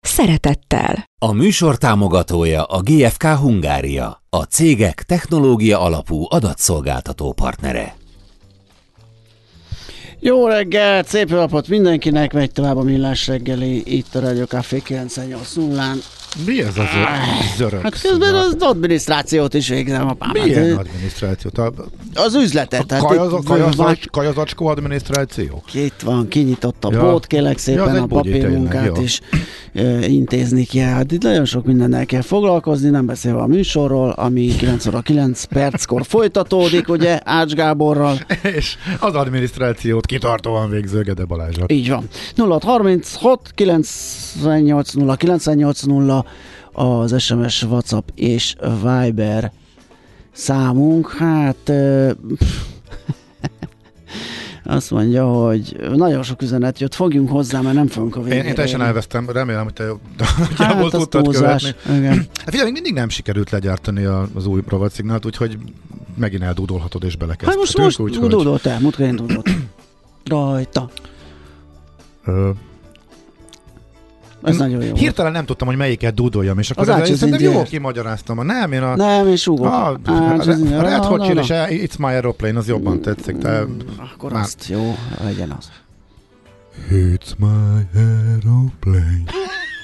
szeretettel. A műsor támogatója a GFK Hungária, a cégek technológia alapú adatszolgáltató partnere. Jó reggelt, szép napot mindenkinek, megy tovább a millás reggeli, itt a Radio Café 980-án. Mi ez az zörög? Hát közben az adminisztrációt is végzem a pámát. Milyen adminisztrációt? A, Az üzletet. a kajaz, kajazacs, kajazacskó adminisztráció? Itt van, kinyitott a Ja. bót, kérlek Ja, szépen egy a papírmunkát tényleg, jó. Intézni kell. Hát itt nagyon sok mindennel kell foglalkozni, nem beszélve a műsorról, ami 9 óra 9 perckor folytatódik, ugye, Ács Gáborral. És az adminisztrációt kitartóan végző Gede Balázsra. Így van. 0636 98 0 98 0 az SMS, WhatsApp és Viber számunk. Hát ö, azt mondja, hogy nagyon sok üzenet jött, fogjunk hozzá, mert nem fogunk a Én, végére. én teljesen érni. elvesztem, remélem, hogy te jobb, Hát, az tudtad követni. Igen. Hát figyelj, még mindig nem sikerült legyártani az új rovatszignát, úgyhogy megint eldúdolhatod és Hát belekezdhetünk. most, most úgyhogy, dúdolt el, múltkor én dúdolt. Rajta. ö, Ez nagyon jó. Hirtelen nem tudtam, hogy melyiket dúdoljam, és akkor Az az szerintem jól kimagyaráztam. Nem, én a... Nem, én súgok. A, a, ez a Red Hot Chili és It's My Aeroplane, az jobban tetszik. De Akkor Már- azt jó, legyen az. It's my aeroplane.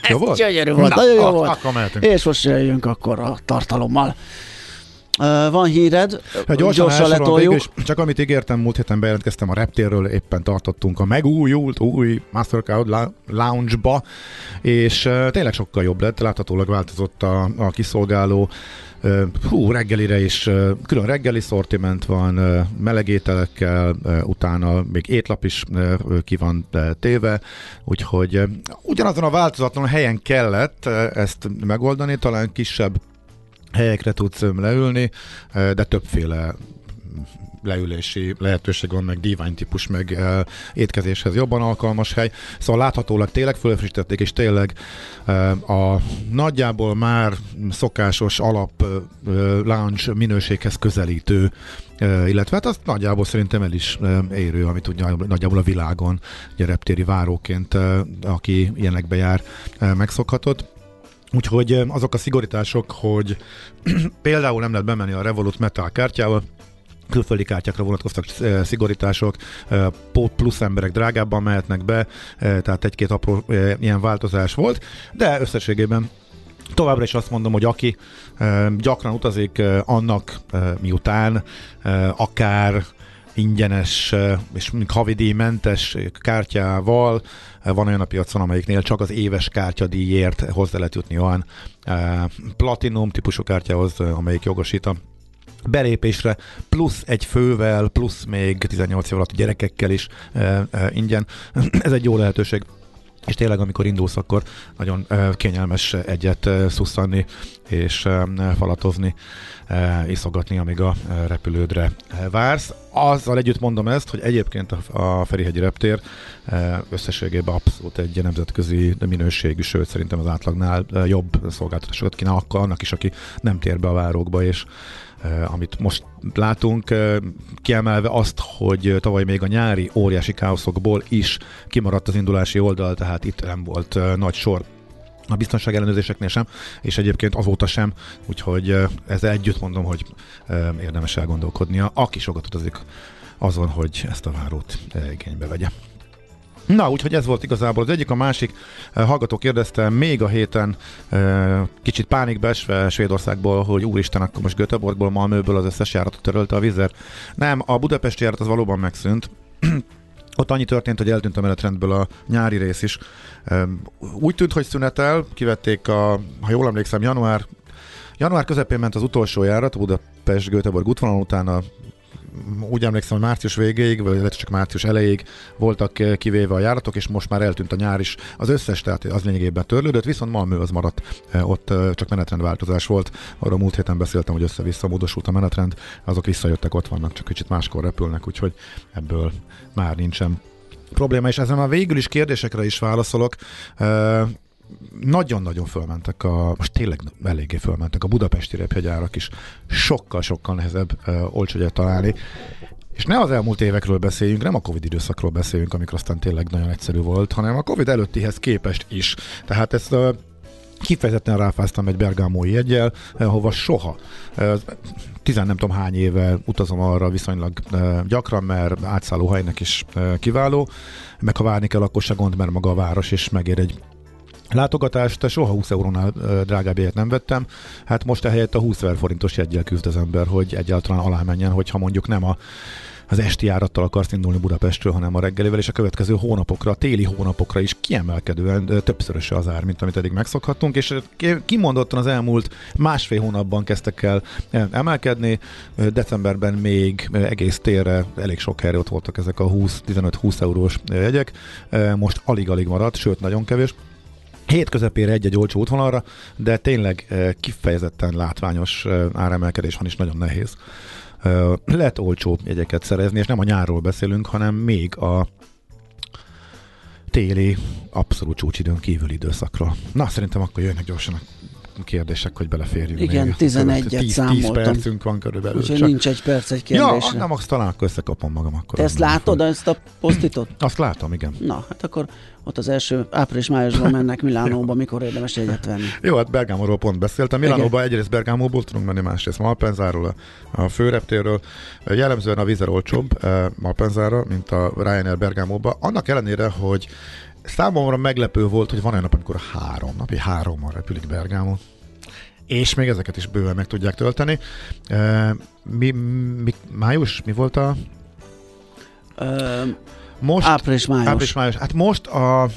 Jó volt? Gyönyörű volt, Na, nagyon jó volt. Akkor mehetünk. És most jöjjünk akkor a tartalommal. Van híred, Hát gyorsan, gyorsan, letoljuk. végül csak amit ígértem, múlt héten bejelentkeztem a reptérről, éppen tartottunk a megújult új Mastercard Lounge-ba, és tényleg sokkal jobb lett, láthatólag változott a, a kiszolgáló, hú, reggelire is külön reggeli szortiment van, melegételekkel, utána még étlap is ki van téve, úgyhogy ugyanazon a változatlan helyen kellett ezt megoldani, talán kisebb helyekre tudsz leülni, de többféle leülési lehetőség van, meg divány típus, meg uh, étkezéshez jobban alkalmas hely. Szóval láthatólag tényleg fölfrissítették, és tényleg uh, a nagyjából már szokásos alap uh, lounge minőséghez közelítő Uh, illetve hát azt nagyjából szerintem el is uh, érő, amit úgy nagy- nagyjából a világon ugye reptéri váróként, uh, aki ilyenekbe jár, megszokhatott. Úgyhogy azok a szigorítások, hogy például nem lehet bemenni a Revolut Metal kártyával, külföldi kártyákra vonatkoztak szigorítások, plusz emberek drágábban mehetnek be, tehát egy-két apró ilyen változás volt, de összességében Továbbra is azt mondom, hogy aki gyakran utazik, annak miután akár ingyenes és havidíjmentes kártyával van olyan a piacon, amelyiknél csak az éves kártyadíjért hozzá lehet jutni olyan platinum típusú kártyához, amelyik jogosít a belépésre, plusz egy fővel, plusz még 18 év alatt gyerekekkel is ingyen. Ez egy jó lehetőség. És tényleg, amikor indulsz, akkor nagyon kényelmes egyet szusszanni és falatozni, e, iszogatni, amíg a repülődre vársz. Azzal együtt mondom ezt, hogy egyébként a, a Ferihegyi reptér e, összességében abszolút egy nemzetközi minőségű, sőt szerintem az átlagnál jobb szolgáltatásokat kínál akkor annak is, aki nem tér be a várókba, és amit most látunk, kiemelve azt, hogy tavaly még a nyári óriási káoszokból is kimaradt az indulási oldal, tehát itt nem volt nagy sor a biztonság ellenőrzéseknél sem, és egyébként azóta sem, úgyhogy ezzel együtt mondom, hogy érdemes elgondolkodnia, aki sokat utazik azon, hogy ezt a várót igénybe vegye. Na, úgyhogy ez volt igazából az egyik, a másik eh, hallgató kérdezte még a héten eh, kicsit pánikba esve Svédországból, hogy úristen, akkor most Göteborgból, Malmöből az összes járatot törölte a vizer. Nem, a budapesti járat az valóban megszűnt. Ott annyi történt, hogy eltűnt a menetrendből a nyári rész is. Úgy tűnt, hogy szünetel, kivették a, ha jól emlékszem, január, január közepén ment az utolsó járat, a Budapest-Göteborg útvonalon, utána úgy emlékszem, hogy március végéig, vagy lehet csak március elejéig voltak kivéve a járatok, és most már eltűnt a nyár is. Az összes, tehát az lényegében törlődött, viszont Malmö az maradt, eh, ott eh, csak menetrendváltozás volt. Arról múlt héten beszéltem, hogy össze-vissza módosult a menetrend, azok visszajöttek, ott vannak, csak kicsit máskor repülnek, úgyhogy ebből már nincsen probléma, és ezen a végül is kérdésekre is válaszolok nagyon-nagyon fölmentek a, most tényleg eléggé fölmentek a budapesti repjegyárak is. Sokkal-sokkal nehezebb uh, olcsó találni. És ne az elmúlt évekről beszéljünk, nem a Covid időszakról beszéljünk, amikor aztán tényleg nagyon egyszerű volt, hanem a Covid előttihez képest is. Tehát ezt uh, kifejezetten ráfáztam egy bergámói jegyel, hova soha. Tizen nem tudom hány éve utazom arra viszonylag gyakran, mert átszálló helynek is kiváló, meg ha várni kell, akkor se gond, mert maga a város is megér egy Látogatást soha 20 eurónál drágább jegyet nem vettem, hát most ehelyett a 20 ezer forintos jegyel küzd az ember, hogy egyáltalán alá menjen, hogyha mondjuk nem a az esti járattal akarsz indulni Budapestről, hanem a reggelivel, és a következő hónapokra, a téli hónapokra is kiemelkedően többszöröse az ár, mint amit eddig megszokhattunk, és kimondottan az elmúlt másfél hónapban kezdtek el emelkedni, decemberben még egész térre elég sok helyre ott voltak ezek a 20-15-20 eurós jegyek, most alig-alig maradt, sőt nagyon kevés. Hét közepére egy-egy olcsó útvonalra, de tényleg kifejezetten látványos áremelkedés van, és nagyon nehéz. Lehet olcsó jegyeket szerezni, és nem a nyárról beszélünk, hanem még a téli, abszolút csúcsidőn kívül időszakról. Na, szerintem akkor jönnek gyorsan a kérdések, hogy beleférjünk. Igen, 11-et számoltam. 10 percünk van körülbelül. Úgyhogy csak... nincs egy perc egy kérdésre. Ja, nem, azt talán akkor összekapom magam. Akkor Te ezt látod, fel. ezt a posztitot? Azt látom, igen. Na, hát akkor ott az első április-májusban mennek Milánóba, mikor érdemes egyet venni. Jó, hát Bergámóról pont beszéltem. Milánóba egyrészt Bergámóból tudunk menni, másrészt Malpenzáról, a, főreptérről. Jellemzően a vízer olcsóbb eh, Malpenzára, mint a Ryanair Bergámóba. Annak ellenére, hogy Számomra meglepő volt, hogy van olyan nap, amikor három napi hárommal repülik Bergámon. És még ezeket is bőven meg tudják tölteni. E, mi, mi, május? Mi volt a... Ö, most, április-május. Április-május. Hát most a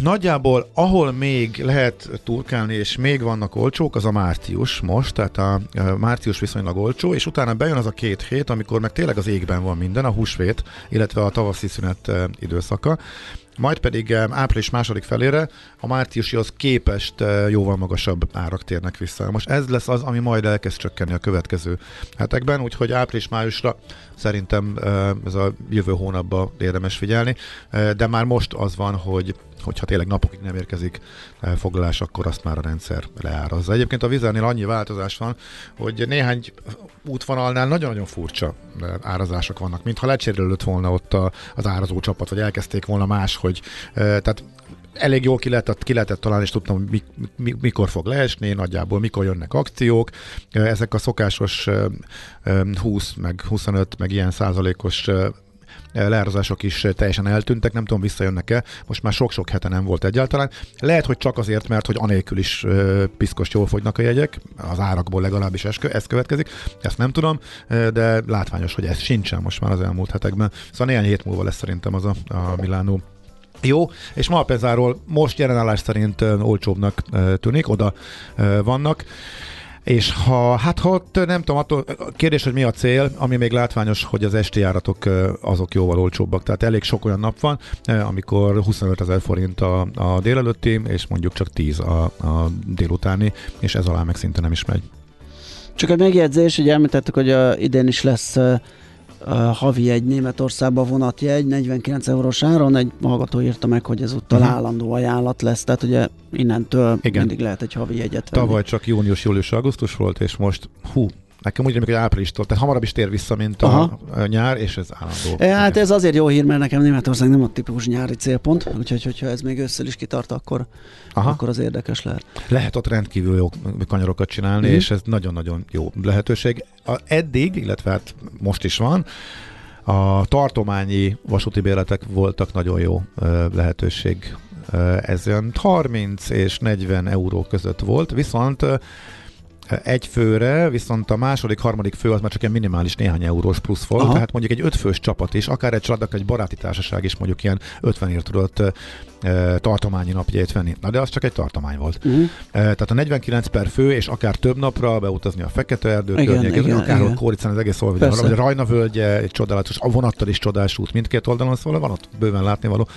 Nagyjából, ahol még lehet turkálni, és még vannak olcsók, az a március most, tehát a, március viszonylag olcsó, és utána bejön az a két hét, amikor meg tényleg az égben van minden, a húsvét, illetve a tavaszi szünet időszaka, majd pedig április második felére a márciusihoz képest jóval magasabb árak térnek vissza. Most ez lesz az, ami majd elkezd csökkenni a következő hetekben, úgyhogy április-májusra szerintem ez a jövő hónapban érdemes figyelni, de már most az van, hogy hogyha tényleg napokig nem érkezik foglalás, akkor azt már a rendszer leárazza. Egyébként a vizernél annyi változás van, hogy néhány útvonalnál nagyon-nagyon furcsa árazások vannak, mintha lecserélődött volna ott az árazó csapat, vagy elkezdték volna máshogy. Tehát elég jól ki lehetett, ki lehetett találni, és tudtam, hogy mi, mi, mikor fog leesni, nagyjából mikor jönnek akciók. Ezek a szokásos 20, meg 25, meg ilyen százalékos leárazások is teljesen eltűntek, nem tudom, visszajönnek-e, most már sok-sok hete nem volt egyáltalán. Lehet, hogy csak azért, mert hogy anélkül is piszkos jól fogynak a jegyek, az árakból legalábbis ez következik, ezt nem tudom, de látványos, hogy ez sincsen most már az elmúlt hetekben. Szóval néhány hét múlva lesz szerintem az a, a Milánó jó, és Malpezáról most jelenállás szerint olcsóbbnak tűnik, oda vannak. És ha, hát ha ott nem tudom, attól, kérdés, hogy mi a cél, ami még látványos, hogy az esti járatok azok jóval olcsóbbak. Tehát elég sok olyan nap van, amikor 25 ezer forint a, a délelőtti, és mondjuk csak 10 a, a délutáni, és ez alá meg szinte nem is megy. Csak egy megjegyzés, hogy említettük, hogy a, idén is lesz havi egy Németországba vonatjegy 49 eurós áron, egy hallgató írta meg, hogy ezúttal uh-huh. állandó ajánlat lesz, tehát ugye innentől Igen. mindig lehet egy havi jegyet venni. Tavaly csak június, július, augusztus volt, és most hú, Nekem úgy remélik, hogy áprilistól, tehát hamarabb is tér vissza, mint a, a nyár, és ez állandó. E, hát ez azért jó hír, mert nekem Németország nem a típus nyári célpont, úgyhogy hogyha ez még ősszel is kitart, akkor, Aha. akkor az érdekes lehet. Lehet ott rendkívül jó kanyarokat csinálni, mm. és ez nagyon-nagyon jó lehetőség. A, eddig, illetve hát most is van, a tartományi vasúti bérletek voltak nagyon jó lehetőség. Ez olyan 30 és 40 euró között volt, viszont egy főre, viszont a második, harmadik fő az már csak egy minimális néhány eurós plusz volt, Aha. tehát mondjuk egy ötfős csapat is, akár egy család, egy baráti társaság is mondjuk ilyen 50 ért tudott e, tartományi napjait venni. Na de az csak egy tartomány volt. Uh-huh. E, tehát a 49 per fő, és akár több napra beutazni a Fekete Erdő környékén, akár. Kóricán az egész oldalon, vagy a Rajna völgye, egy csodálatos, a vonattal is csodás út mindkét oldalon, szóval van ott bőven látnivaló.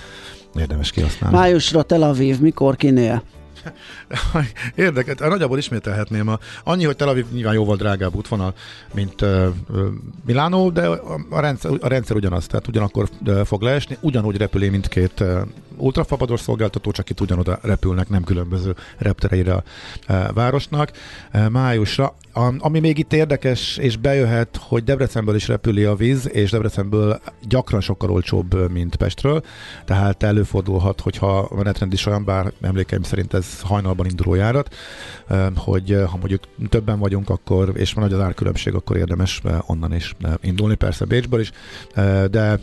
Érdemes kihasználni. Májusra Tel Aviv, mikor kinél? Érdekes, nagyjából ismételhetném. A, annyi, hogy Tel Aviv nyilván jóval drágább útvonal, mint Milánó, de a, a, rendszer, a rendszer ugyanaz, tehát ugyanakkor uh, fog leesni, ugyanúgy repülé mindkét uh, ultrafapados szolgáltató, csak itt ugyanoda repülnek, nem különböző reptereire a uh, városnak. Uh, májusra. Ami még itt érdekes, és bejöhet, hogy Debrecenből is repüli a víz, és Debrecenből gyakran sokkal olcsóbb, mint Pestről, tehát előfordulhat, hogyha a menetrend is olyan, bár emlékeim szerint ez hajnalban induló járat, hogy ha mondjuk többen vagyunk, akkor, és van nagy az árkülönbség, akkor érdemes onnan is indulni, persze Bécsből is, de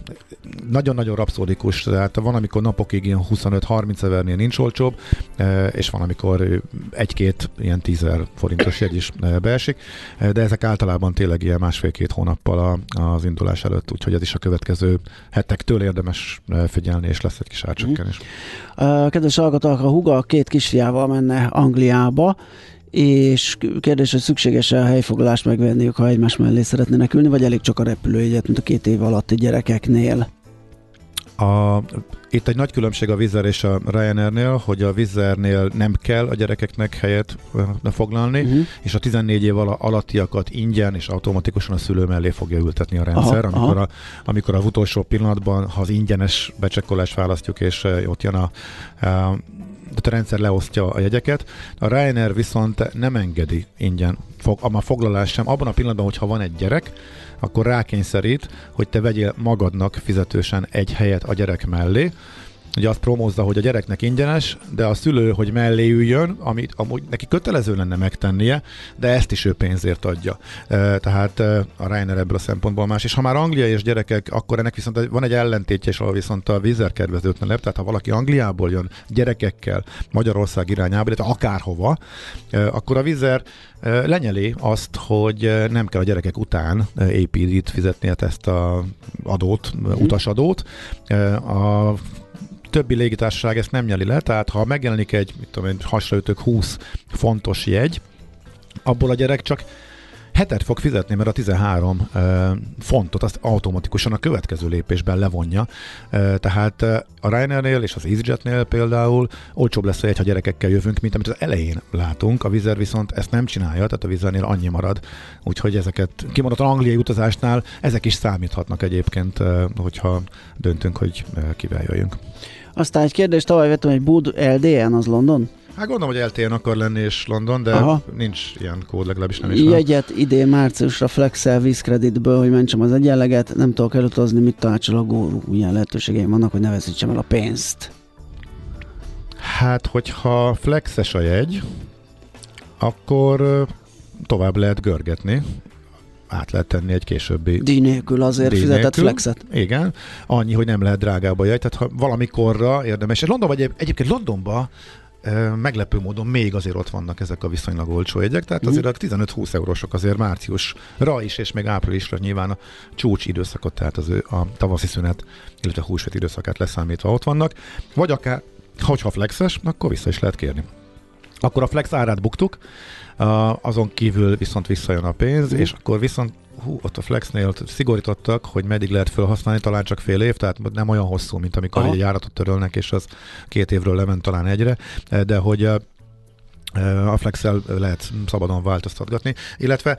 nagyon-nagyon rapszódikus, tehát van, amikor napokig ilyen 25-30 ezernél nincs olcsóbb, és van, amikor egy-két ilyen 10 forintos jegy is be esik, de ezek általában tényleg ilyen másfél-két hónappal az indulás előtt, úgyhogy ez is a következő hetektől érdemes figyelni, és lesz egy kis átcsökkenés. Mm. Kedves hallgatók, a Huga két kisfiával menne Angliába, és kérdés, hogy szükséges-e a helyfoglalást megvenniük, ha egymás mellé szeretnének ülni, vagy elég csak a repülőjegyet, mint a két év alatti gyerekeknél? A, itt egy nagy különbség a Vizer és a Ryanairnél, hogy a Vizernél nem kell a gyerekeknek helyet foglalni, uh-huh. és a 14 év alattiakat ingyen és automatikusan a szülő mellé fogja ültetni a rendszer, aha, amikor, aha. A, amikor a utolsó pillanatban, ha az ingyenes becsekkolást választjuk, és ott jön a, a a rendszer leosztja a jegyeket. A Ryanair viszont nem engedi ingyen fog, a foglalás sem. Abban a pillanatban, hogyha van egy gyerek, akkor rákényszerít, hogy te vegyél magadnak fizetősen egy helyet a gyerek mellé, ugye azt promózza, hogy a gyereknek ingyenes, de a szülő, hogy mellé üljön, amit amúgy neki kötelező lenne megtennie, de ezt is ő pénzért adja. Tehát a Reiner ebből a szempontból más. És ha már Anglia és gyerekek, akkor ennek viszont van egy ellentétje, és ahol viszont a vízer kedvezőtlenebb, tehát ha valaki Angliából jön gyerekekkel Magyarország irányába, illetve akárhova, akkor a vízer lenyeli azt, hogy nem kell a gyerekek után épít fizetnie ezt a adót, mhm. utasadót. A többi légitársaság ezt nem nyeli le, tehát ha megjelenik egy, mit tudom én, hasraütök 20 fontos jegy, abból a gyerek csak hetet fog fizetni, mert a 13 uh, fontot azt automatikusan a következő lépésben levonja. Uh, tehát a Ryanairnél és az EasyJetnél például olcsóbb lesz egy, ha gyerekekkel jövünk, mint amit az elején látunk. A Vizer viszont ezt nem csinálja, tehát a Vizernél annyi marad. Úgyhogy ezeket kimondott angliai utazásnál ezek is számíthatnak egyébként, hogyha döntünk, hogy kivel jöjjünk. Aztán egy kérdés, tavaly vettem egy Bud LDN, az London? Hát gondolom, hogy LTN akar lenni és London, de Aha. nincs ilyen kód, legalábbis nem is van. Jegyet idén márciusra Flexel vízkreditből, hogy mentsem az egyenleget, nem tudok elutazni, mit tanácsol a góró, milyen lehetőségeim vannak, hogy ne veszítsem el a pénzt. Hát, hogyha flexes a jegy, akkor tovább lehet görgetni, át lehet tenni egy későbbi... Díj nélkül azért díj fizetett nélkül. flexet. Igen, annyi, hogy nem lehet drágább a jegy, tehát ha valamikorra érdemes. London vagy egyébként Londonba meglepő módon még azért ott vannak ezek a viszonylag olcsó jegyek, tehát azért a 15-20 eurósok azért márciusra is, és még áprilisra nyilván a csúcs időszakot, tehát az ő, a tavaszi szünet, illetve a húsvét időszakát leszámítva ott vannak, vagy akár, hogyha flexes, akkor vissza is lehet kérni. Akkor a flex árát buktuk, azon kívül viszont visszajön a pénz, mm. és akkor viszont hú, ott a Flexnél ott szigorítottak, hogy meddig lehet felhasználni, talán csak fél év, tehát nem olyan hosszú, mint amikor Aha. egy járatot törölnek, és az két évről lement talán egyre, de hogy a flex lehet szabadon változtatgatni, illetve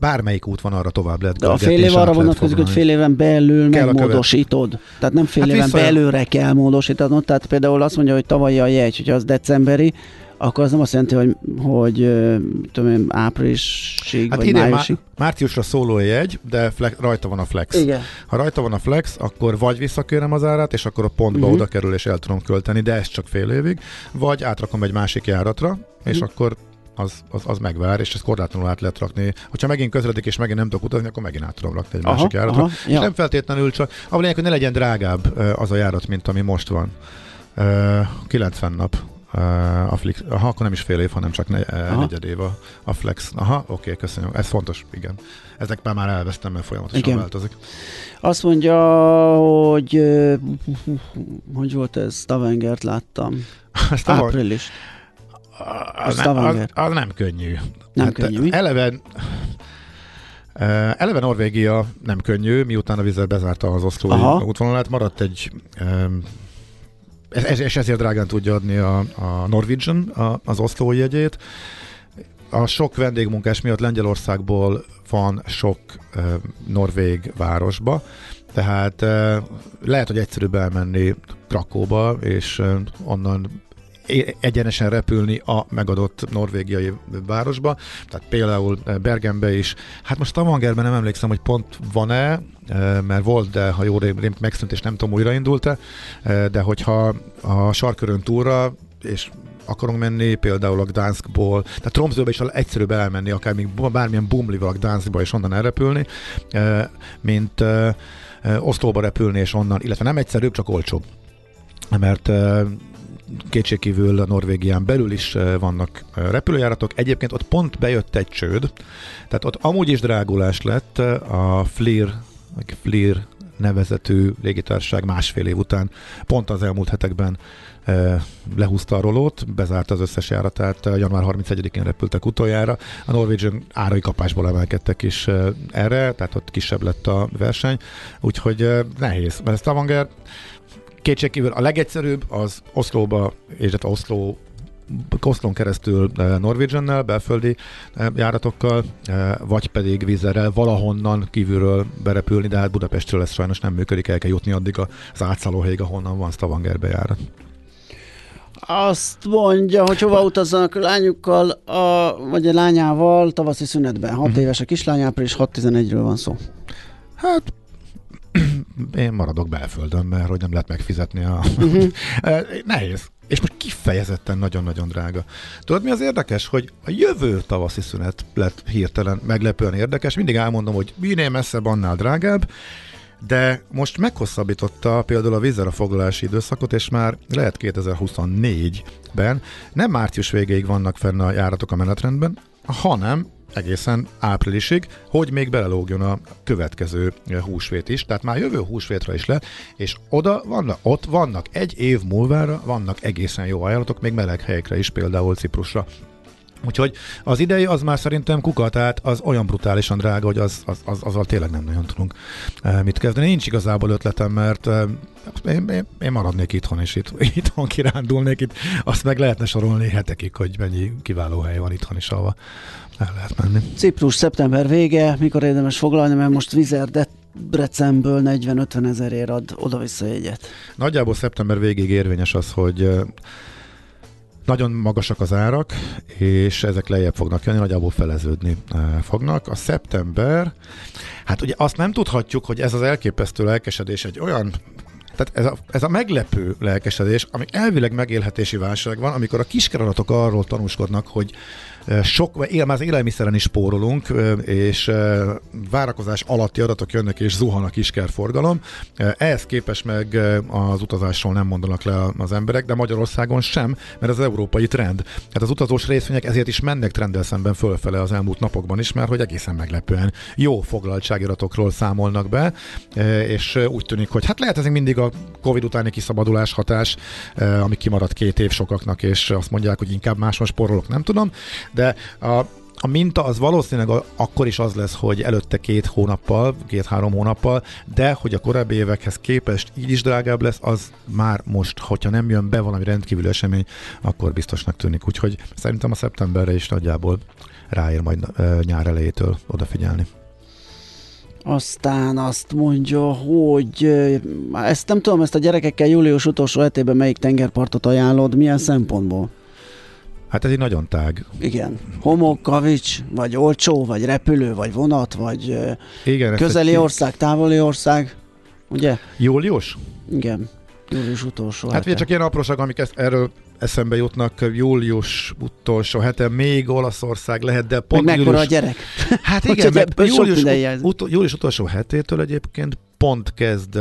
bármelyik út van arra tovább lehet. De a fél év arra vonatkozik, hogy fél éven belül kell megmódosítod. Tehát nem fél hát éven vissza... belőle kell módosítanod. Tehát például azt mondja, hogy tavalyi a jegy, hogy az decemberi, akkor az nem azt jelenti, hogy, hogy tudom én, áprilisig hát vagy idén májusig. Má- márciusra szóló a jegy, de flex, rajta van a flex. Igen. Ha rajta van a flex, akkor vagy visszakérem az árát, és akkor a pontba uh-huh. oda kerül, és el tudom költeni, de ez csak fél évig, vagy átrakom egy másik járatra, és uh-huh. akkor az, az, az megvár, és ezt korlátlanul át lehet rakni. Hogyha megint közeledik, és megint nem tudok utazni, akkor megint át tudom rakni egy aha, másik járatra. Aha, és ja. nem feltétlenül csak, ahol hogy ne legyen drágább az a járat, mint ami most van. 90 nap a Flix, aha, akkor nem is fél év, hanem csak ne, uh, negyed év a, a Flex. Aha, oké, okay, köszönöm. Ez fontos, igen. Ezek már már elvesztem, mert folyamatosan igen. változik. Azt mondja, hogy hogy volt ez? Stavengert láttam. Április. Az, nem, az, az nem könnyű. Nem hát könnyű, mi? Eleven, eleve Norvégia nem könnyű, miután a vízzel bezárta az oszlói útvonalát, maradt egy um, és ezért drágán tudja adni a, a Norwegian a, az oszlói jegyét. A sok vendégmunkás miatt Lengyelországból van sok uh, norvég városba, tehát uh, lehet, hogy egyszerűbb elmenni Krakóba, és uh, onnan egyenesen repülni a megadott norvégiai városba, tehát például Bergenbe is. Hát most Stavangerben nem emlékszem, hogy pont van-e, mert volt, de ha jól megszűnt, és nem tudom, újraindult-e, de hogyha a sarkörön túlra, és akarunk menni, például a Gdanskból, tehát Tromsøbe is egyszerűbb elmenni, akár még bármilyen bumlival a Gdanskba és onnan elrepülni, mint Oszlóba repülni és onnan, illetve nem egyszerűbb, csak olcsóbb mert kétségkívül Norvégián belül is vannak repülőjáratok. Egyébként ott pont bejött egy csőd, tehát ott amúgy is drágulás lett a Flir, Flir nevezetű légitársaság másfél év után pont az elmúlt hetekben lehúzta a rolót, bezárta az összes járatát, január 31-én repültek utoljára. A Norwegian árai kapásból emelkedtek is erre, tehát ott kisebb lett a verseny, úgyhogy nehéz. Mert Stavanger kétségkívül a legegyszerűbb az Oszlóba, és hát Oszló Koszlon keresztül eh, Norwegian-nel, belföldi eh, járatokkal, eh, vagy pedig vízerrel valahonnan kívülről berepülni, de hát Budapestről ez sajnos nem működik, el kell jutni addig az átszállóhelyig, ahonnan van Stavangerbe járat. Azt mondja, hogy hova utazzanak lányukkal, a, vagy a lányával tavaszi szünetben. 6 uh-huh. éves a kislány, április 6-11-ről van szó. Hát én maradok belföldön, mert hogy nem lehet megfizetni a... Uh-huh. Nehéz. És most kifejezetten nagyon-nagyon drága. Tudod, mi az érdekes, hogy a jövő tavaszi szünet lett hirtelen meglepően érdekes. Mindig elmondom, hogy minél messzebb, annál drágább, de most meghosszabbította például a vízzel a foglalási időszakot, és már lehet 2024-ben nem március végéig vannak fenn a járatok a menetrendben, hanem egészen áprilisig, hogy még belelógjon a következő húsvét is, tehát már jövő húsvétra is le, és oda vannak, ott vannak egy év múlvára, vannak egészen jó ajánlatok, még meleg helyekre is, például Ciprusra. Úgyhogy az idei az már szerintem kuka, tehát az olyan brutálisan drága, hogy az, az, az, azzal tényleg nem nagyon tudunk e, mit kezdeni. Nincs igazából ötletem, mert e, én, én, én maradnék itthon, és itt, itthon kirándulnék, itt azt meg lehetne sorolni hetekig, hogy mennyi kiváló hely van itthon is, ahova el lehet menni. Ciprus szeptember vége, mikor érdemes foglalni, mert most Vizer Debrecenből 40-50 ezerért ad oda-vissza jegyet. Nagyjából szeptember végig érvényes az, hogy nagyon magasak az árak, és ezek lejjebb fognak jönni, nagyjából feleződni fognak. A szeptember, hát ugye azt nem tudhatjuk, hogy ez az elképesztő lelkesedés egy olyan tehát ez a, ez a meglepő lelkesedés, ami elvileg megélhetési válság van, amikor a kiskeradatok arról tanúskodnak, hogy sok, már az élelmiszeren is spórolunk, és várakozás alatti adatok jönnek, és zuhan a kiskerforgalom. Ehhez képest meg az utazásról nem mondanak le az emberek, de Magyarországon sem, mert az európai trend. Hát az utazós részvények ezért is mennek trenddel szemben fölfele az elmúlt napokban is, mert hogy egészen meglepően jó foglaltságiratokról számolnak be, és úgy tűnik, hogy hát lehet ez mindig a Covid utáni kiszabadulás hatás, ami kimaradt két év sokaknak, és azt mondják, hogy inkább máson sporolok, nem tudom, de a, a minta az valószínűleg akkor is az lesz, hogy előtte két hónappal, két-három hónappal, de hogy a korábbi évekhez képest így is drágább lesz, az már most, hogyha nem jön be valami rendkívül esemény, akkor biztosnak tűnik. Úgyhogy szerintem a szeptemberre is nagyjából ráér majd nyár elejétől odafigyelni. Aztán azt mondja, hogy ezt nem tudom, ezt a gyerekekkel július utolsó hetében melyik tengerpartot ajánlod, milyen szempontból? Hát ez egy nagyon tág. Igen. Homok, kavics, vagy olcsó, vagy repülő, vagy vonat, vagy Igen, közeli ország, távoli ország, ugye? Július? Igen. Július utolsó Hát ugye csak ilyen apróság, amik ezt, erről eszembe jutnak, július utolsó hete, még Olaszország lehet, de pont Meg július... a gyerek. Hát igen, mert július, ut- július utolsó hetétől egyébként pont kezd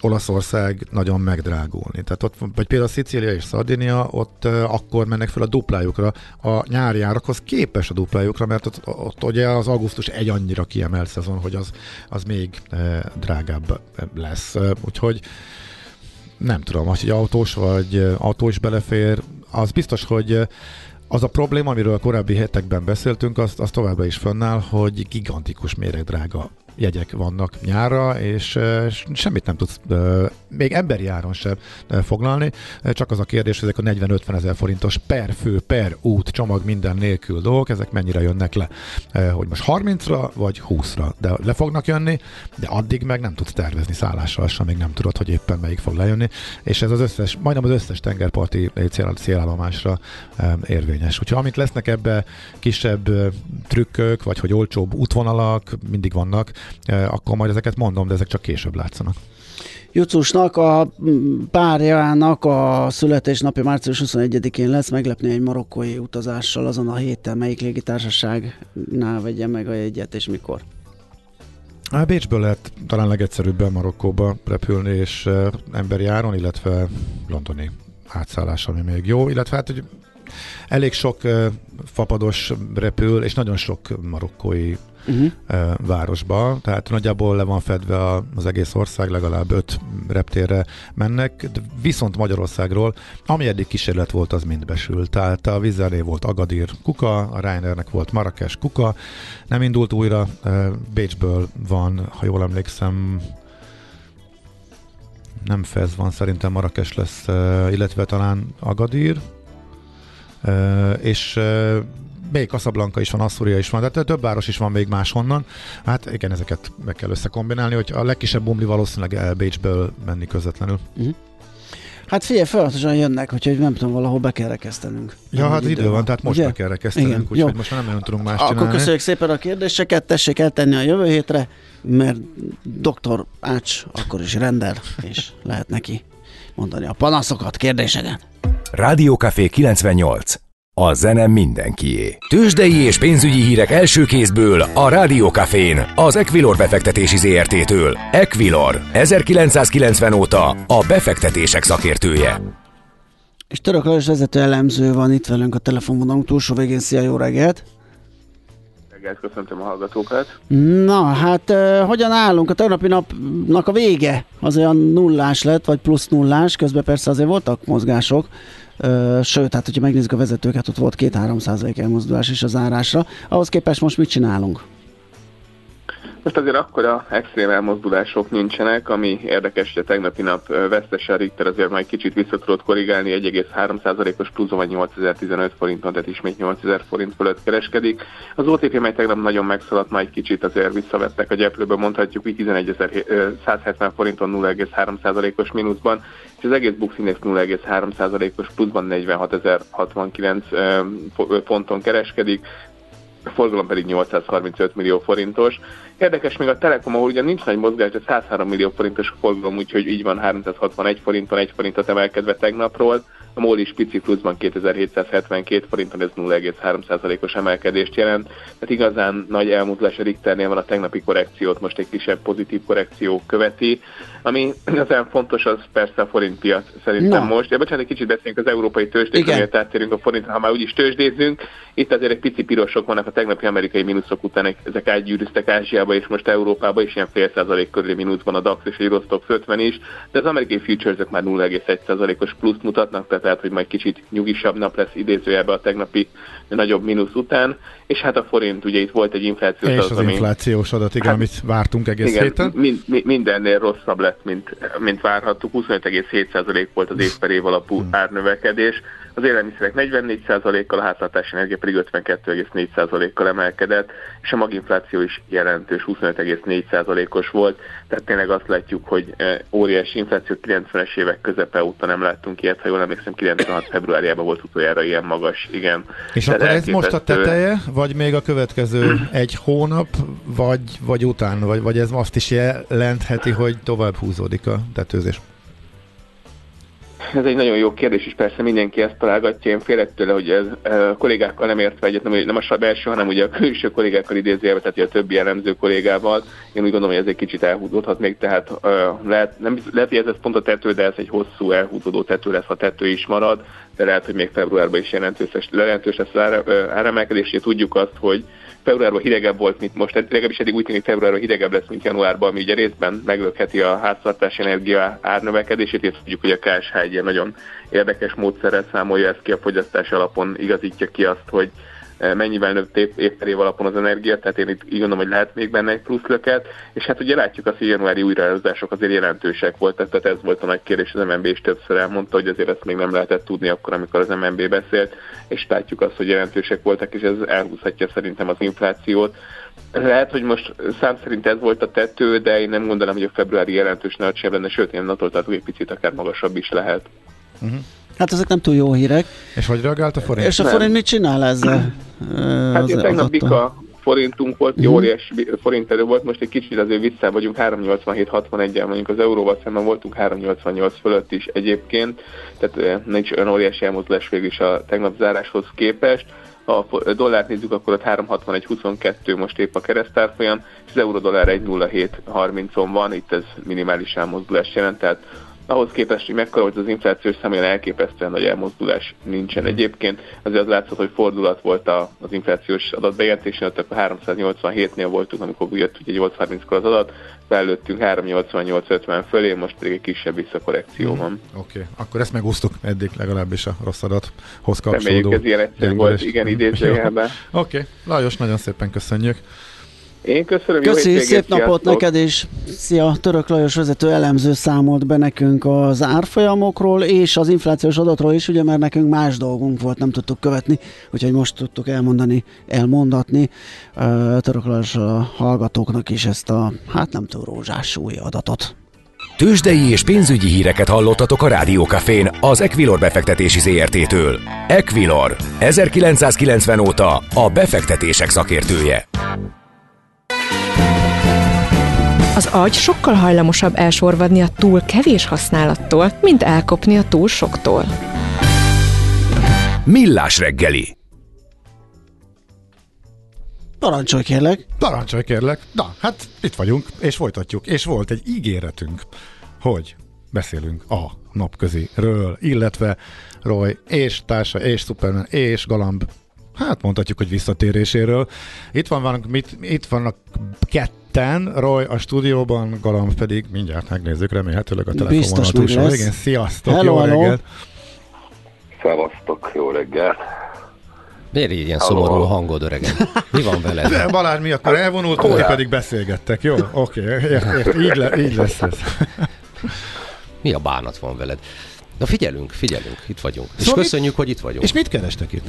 Olaszország nagyon megdrágulni. Tehát ott, vagy például Szicília és Szardinia, ott uh, akkor mennek fel a duplájukra, a nyári árakhoz képes a duplájukra, mert ott, ott ugye az augusztus egy annyira kiemelt szezon, hogy az, az még uh, drágább lesz. Uh, úgyhogy nem tudom, hogy autós vagy autó is belefér, az biztos, hogy az a probléma, amiről a korábbi hetekben beszéltünk, az, az továbbra is fönnáll, hogy gigantikus méregdrága jegyek vannak nyárra, és semmit nem tudsz még emberi áron sem foglalni, csak az a kérdés, hogy ezek a 40-50 ezer forintos per fő, per út, csomag minden nélkül dolgok, ezek mennyire jönnek le, hogy most 30-ra vagy 20-ra, de le fognak jönni, de addig meg nem tudsz tervezni szállással sem, még nem tudod, hogy éppen melyik fog lejönni, és ez az összes, majdnem az összes tengerparti célállomásra érvényes. Úgyhogy amint lesznek ebbe kisebb trükkök, vagy hogy olcsóbb útvonalak, mindig vannak, akkor majd ezeket mondom, de ezek csak később látszanak. Jucusnak a párjának a születésnapja március 21-én lesz, meglepni egy marokkói utazással azon a héten, melyik légitársaságnál vegye meg a jegyet, és mikor? A Bécsből lehet talán legegyszerűbben Marokkóba repülni, és emberi áron, illetve londoni átszállás, ami még jó, illetve hát hogy elég sok fapados repül, és nagyon sok marokkói uh-huh. városba, tehát nagyjából le van fedve az egész ország, legalább öt reptérre mennek, viszont Magyarországról, ami eddig kísérlet volt, az mind besült. Tehát a Vizeré volt Agadir Kuka, a Reinernek volt Marrakes Kuka, nem indult újra, Bécsből van, ha jól emlékszem, nem Fez van, szerintem Marrakes lesz, illetve talán Agadir, és még Casablanca is van, Assuria is van, de több város is van még máshonnan. Hát igen, ezeket meg kell összekombinálni, hogy a legkisebb bumli valószínűleg Bécsből menni közvetlenül. Uh-huh. Hát figyelj, folyamatosan jönnek, hogy nem tudom, valahol be kell rekesztenünk. Ja, hát idő, idő van, van, tehát most Ugye? be kell rekesztenünk, úgyhogy most már nem nagyon tudunk más Akkor köszönjük szépen a kérdéseket, tessék eltenni a jövő hétre, mert doktor Ács akkor is rendel, és lehet neki mondani a panaszokat, kérdéseket. Rádiókafé 98. A zene mindenkié. Tőzsdei és pénzügyi hírek első kézből a Rádiókafén, az Equilor befektetési ZRT-től. Equilor, 1990 óta a befektetések szakértője. És Török Lajos vezető elemző van itt velünk a telefonvonalunk túlsó végén. Szia, jó reggelt! reggelt, köszöntöm a hallgatókat. Na, hát hogyan állunk? A tegnapi napnak a vége az olyan nullás lett, vagy plusz nullás, közben persze azért voltak mozgások, sőt, hát hogyha megnézzük a vezetőket, ott volt 2-3 százalék elmozdulás is az árásra. Ahhoz képest most mit csinálunk? Most azért akkora extrém elmozdulások nincsenek, ami érdekes, hogy a tegnapi nap vesztes a Richter azért majd kicsit vissza tudott korrigálni, 1,3%-os pluszon vagy 8015 forinton, tehát ismét 8000 forint fölött kereskedik. Az OTP mely tegnap nagyon megszaladt, majd kicsit azért visszavettek a gyeplőbe, mondhatjuk, hogy 11.170 forinton 0,3%-os mínuszban, és az egész Bux Index 0,3%-os pluszban 46.069 ponton kereskedik, a forgalom pedig 835 millió forintos. Érdekes még a Telekom, ahol ugye nincs nagy mozgás, de 103 millió forintos a forgalom, úgyhogy így van 361 forinton, 1 forintot emelkedve tegnapról. A MOL is pici pluszban 2772 forinton, ez 0,3%-os emelkedést jelent. Tehát igazán nagy elmozdulás a Richternél van a tegnapi korrekciót, most egy kisebb pozitív korrekció követi. Ami igazán fontos, az persze a forint piac szerintem Na. most. Ja, bocsánat, egy kicsit beszélünk az európai tőzsdékről, tehát térünk a forintra, ha már úgyis tőzsdézünk. Itt azért egy pici pirosok vannak a tegnapi amerikai mínuszok után, ezek átgyűrűztek Ázsiába és most Európába is ilyen fél százalék körüli mínuszban a DAX és a Eurostox 50 is, de az amerikai futures már 0,1 százalékos pluszt mutatnak, tehát lehet, hogy majd kicsit nyugisabb nap lesz idézőjelbe a tegnapi nagyobb mínusz után, és hát a forint, ugye itt volt egy inflációs és adat. Az inflációs adat, igen, hát, amit vártunk egész igen, héten. Mind, mindennél rosszabb lett, mint, mint várhattuk. 25,7% volt az év per év alapú hmm. árnövekedés. Az élelmiszerek 44%-kal, a háztartási energia pedig 52,4%-kal emelkedett, és a maginfláció is jelentős, 25,4%-os volt. Tehát tényleg azt látjuk, hogy eh, óriási infláció 90-es évek közepe óta nem láttunk ilyet, ha jól emlékszem, 96 februárjában volt utoljára ilyen magas, igen. És Tehát akkor ez most a teteje, vagy még a következő egy hónap, vagy, vagy utána, vagy, vagy ez azt is jelentheti, hogy tovább húzódik a tetőzés? Ez egy nagyon jó kérdés, és persze mindenki ezt találgatja. Én félek tőle, hogy ez a kollégákkal nem értve egyet, nem, nem a belső, hanem ugye a külső kollégákkal idézőjelve, tehát a többi elemző kollégával. Én úgy gondolom, hogy ez egy kicsit elhúzódhat még, tehát uh, lehet, nem, lehet, hogy ez, ez pont a tető, de ez egy hosszú elhúzódó tető lesz, ha tető is marad, de lehet, hogy még februárban is jelentős, jelentős lesz az áremelkedés. Tudjuk azt, hogy februárban hidegebb volt, mint most, legalábbis eddig úgy tűnik februárban hidegebb lesz, mint januárban, ami ugye részben meglökheti a háztartási energia árnövekedését, és tudjuk, hogy a KSH egy ilyen nagyon érdekes módszerrel számolja ezt ki, a fogyasztás alapon igazítja ki azt, hogy mennyivel nőtt év, év per év alapon az energia, tehát én itt így gondolom, hogy lehet még benne egy plusz löket, és hát ugye látjuk azt, hogy januári újraállítások azért jelentősek voltak, tehát ez volt a nagy kérdés, az MNB is többször elmondta, hogy azért ezt még nem lehetett tudni akkor, amikor az MNB beszélt, és látjuk azt, hogy jelentősek voltak, és ez elhúzhatja szerintem az inflációt. Lehet, hogy most szám szerint ez volt a tető, de én nem gondolom, hogy a februári jelentős nagy lenne, sőt, én attól tartok, egy picit akár magasabb is lehet. Uh-huh. Hát ezek nem túl jó hírek. És hogy reagált a forint? És a forint mit csinál ezzel? Hát én tegnap Bika forintunk volt, jó mhm. óriás forint erő volt, most egy kicsit azért vissza vagyunk 387-61-el, mondjuk az euróval szemben voltunk 388 fölött is egyébként, tehát nincs olyan óriási elmozdulás végül is a tegnap záráshoz képest. Ha a dollárt nézzük, akkor ott 361-22 most épp a keresztárfolyam, és az euró-dollár 1,0730-on van, itt ez minimális elmozdulás jelent, tehát ahhoz képest, hogy mekkora volt az inflációs szám, olyan elképesztően nagy elmozdulás nincsen mm. egyébként. Azért az látszott, hogy fordulat volt az inflációs adatbejelentésen, ott akkor 387-nél voltunk, amikor jött ugye 830-kor az adat, belőttünk 388-50 fölé, most pedig egy kisebb visszakorrekció mm. van. Oké, okay. akkor ezt megúsztuk eddig legalábbis a rossz adathoz kapcsolódó. Reméljük ez ilyen egyszerű volt, igen, idézőjelben. Oké, okay. Lajos, nagyon szépen köszönjük. Én köszönöm, Köszi, jó szép napot sziasztok. neked is. Szia, Török Lajos vezető elemző számolt be nekünk az árfolyamokról és az inflációs adatról is, ugye mert nekünk más dolgunk volt, nem tudtuk követni, úgyhogy most tudtuk elmondani, elmondatni Török Lajos a hallgatóknak is ezt a, hát nem túl rózsás új adatot. Tőzsdei és pénzügyi híreket hallottatok a Rádiókafén az Equilor befektetési ZRT-től. Equilor, 1990 óta a befektetések szakértője. Az agy sokkal hajlamosabb elsorvadni a túl kevés használattól, mint elkopni a túl soktól. Millás reggeli. Parancsolj kérlek. Parancsolj kérlek. Na, hát itt vagyunk, és folytatjuk. És volt egy ígéretünk, hogy beszélünk a napköziről, illetve Roy és társa, és Superman, és Galamb hát mondhatjuk, hogy visszatéréséről. Itt, van, vannak, mit, itt vannak ketten, Roy a stúdióban, Galamb pedig mindjárt megnézzük, remélhetőleg a telefonon túlsó. Igen, sziasztok, hello, jó hello. reggelt! Szevasztok, jó reggelt! Miért így ilyen szomorú a hangod, öregem? Mi van veled? De Balázs, mi akkor elvonultunk, ti pedig beszélgettek, jó? Oké, okay, így, le, így lesz ez. Mi a bánat van veled? Na figyelünk, figyelünk, itt vagyunk. Szóval és köszönjük, mit, hogy itt vagyunk. És mit kerestek itt?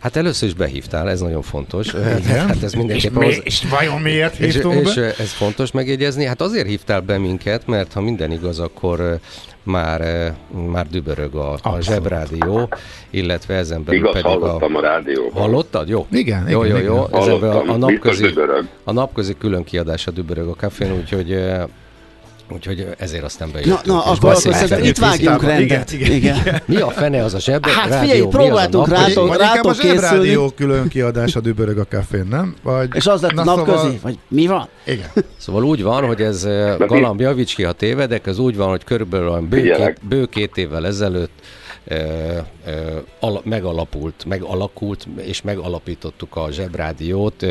Hát először is behívtál, ez nagyon fontos. Igen. Hát ez mindenképpen és, az... és vajon miért hívtunk és, be? És ez fontos megjegyezni. Hát azért hívtál be minket, mert ha minden igaz, akkor már, már dübörög a, a zsebrádió, illetve ezen belül Igaz, pedig hallottam a, a rádióban. Hallottad? Jó. Igen, jó, igen, jó, jó. jó. Ezen a, a, napközi, a napközi külön kiadása dübörög a kafén, úgyhogy Úgyhogy ezért aztán bejöttünk. Na, na akkor, akkor szerintem itt vágjunk rendet. Igen, igen, igen. Mi a fene az a zseb? Hát rádió, figyelj, próbáltunk rátok, rátok készülni. A rádió külön kiadása dübörög a kafén, nem? Vagy, És az lett na, napközi? Szóval... Vagy mi van? Igen. Szóval úgy van, hogy ez eh, Galamb javíts ki, ha tévedek, ez úgy van, hogy körülbelül olyan bő, két, bő két évvel ezelőtt e, e, ala, megalapult, megalakult, és megalapítottuk a Zsebrádiót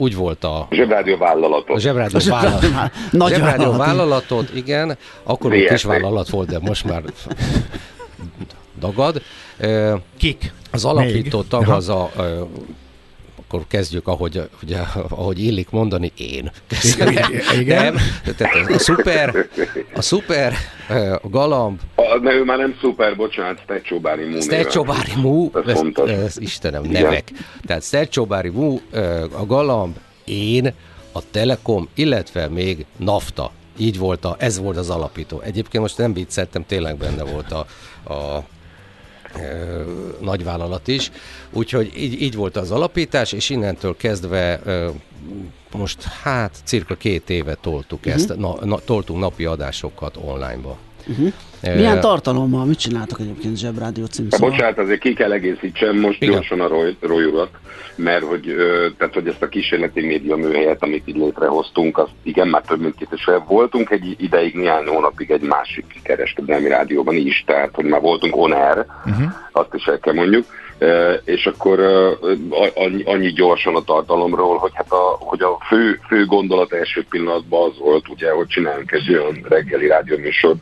úgy volt a... Zsebrádió vállalatot. A Zsebrádió, a vállalatot. Nagy Zsebrádió vállalatot, igen. Akkor egy kis vállalat volt, de most már dagad. Kik? Az alapító tag az a akkor kezdjük, ahogy, ugye, ahogy illik mondani, én. Igen. Nem, tehát a szuper, a szuper, a galamb. A, ne, ő már nem szuper, bocsánat, Stecsóbári Mú. Stecsóbári Mú, ez, ez, ez, Istenem, nevek. Igen. Tehát Stecsóbári Mú, a galamb, én, a Telekom, illetve még NAFTA. Így volt, a, ez volt az alapító. Egyébként most nem vicceltem, tényleg benne volt a, a nagyvállalat is. Úgyhogy így, így volt az alapítás, és innentől kezdve most hát cirka két éve toltuk uh-huh. ezt, na, na, toltunk napi adásokat online-ba. Uh-huh. Milyen tartalommal, mit csináltak egyébként Zsebrádió címszóval? Bocsánat, azért ki kell egészítsem most Igen. gyorsan a urat, mert hogy, tehát, hogy ezt a kísérleti média műhelyet, amit így létrehoztunk, az igen, már több mint két és voltunk egy ideig, néhány hónapig egy másik kereskedelmi rádióban is, tehát hogy már voltunk on air, uh-huh. azt is el kell mondjuk, és akkor annyi gyorsan a tartalomról, hogy hát a, hogy a fő, fő gondolat első pillanatban az volt, ugye, hogy csinálunk egy olyan reggeli rádióműsort,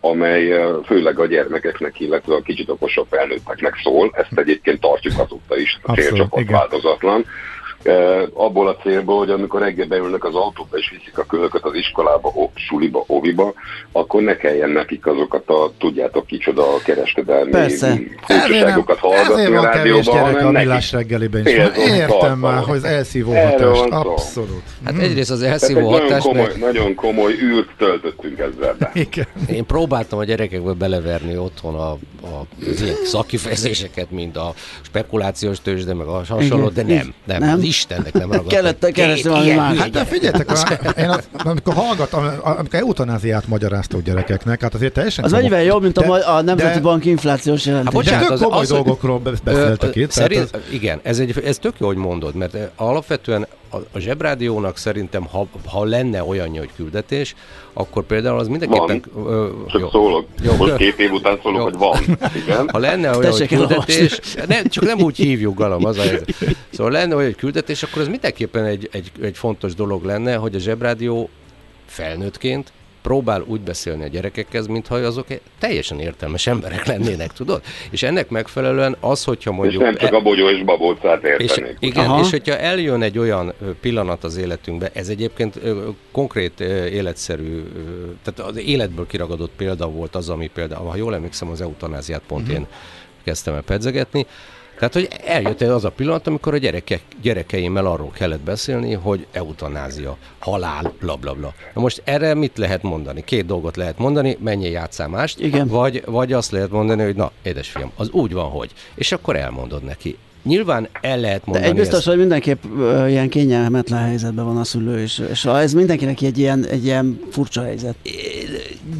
amely főleg a gyermekeknek, illetve a kicsit okosabb felnőtteknek szól. Ezt egyébként tartjuk azóta is, a célcsapat változatlan. Abból a célból, hogy amikor reggel beülnek az autóba és viszik a kölöket az iskolába, ó, suliba, óviba, akkor ne kelljen nekik azokat a, tudjátok kicsoda a kereskedelmi furcsaságokat hallgatni a rádióban, hanem a millás reggeliben is. Értem már, hogy az elszívó hatás. Abszolút. Hát mhm. egyrészt az elszívó hatás, nagyon komoly, meg... nagyon komoly űrt töltöttünk ezzel be. Igen. Én próbáltam a gyerekekbe beleverni otthon a, a, ilyen szakifejezéseket, mint a spekulációs tőzsde, meg a hasonló, de nem. Nem. nem. Istennek nem ragadtam. Kellett keresni valami más. Hát de figyeljetek, én az, amikor hallgattam, amikor eutanáziát magyaráztok gyerekeknek, hát azért teljesen... Az mennyivel jobb, mint a, a Nemzeti de, Bank inflációs jelentés. Hát bocsánat, de tök komoly az, dolgokról beszéltek itt. Szerint, az... Igen, ez, egy, ez tök jó, hogy mondod, mert alapvetően a, a zsebrádiónak szerintem, ha, ha lenne olyan hogy küldetés, akkor például az mindenképpen... Van. Ö, Csak jó. szólok. Jó. Most két év után szólok, jó. hogy van. Igen. Ha lenne olyan hogy küldetés, ne, csak nem úgy hívjuk, Galam, az a Szóval lenne olyan hogy küldetés, akkor ez mindenképpen egy, egy, egy fontos dolog lenne, hogy a zsebrádió felnőttként próbál úgy beszélni a gyerekekhez, mintha azok teljesen értelmes emberek lennének, tudod? És ennek megfelelően az, hogyha mondjuk... És nem csak a bogyó és babócát értenék. És, igen, Aha. és hogyha eljön egy olyan pillanat az életünkbe, ez egyébként konkrét életszerű, tehát az életből kiragadott példa volt az, ami például, ha jól emlékszem, az eutanáziát pont uh-huh. én kezdtem el pedzegetni, tehát, hogy eljött az a pillanat, amikor a gyerekek, gyerekeimmel arról kellett beszélni, hogy eutanázia, halál, bla bla bla. Na most erre mit lehet mondani? Két dolgot lehet mondani, menjél játszál mást, Igen. Vagy, vagy azt lehet mondani, hogy na, édesfiam, az úgy van, hogy. És akkor elmondod neki. Nyilván el lehet mondani De egy biztos, ezt. hogy mindenképp uh, ilyen kényelmetlen helyzetben van a szülő, és, és ez mindenkinek egy ilyen, egy ilyen furcsa helyzet.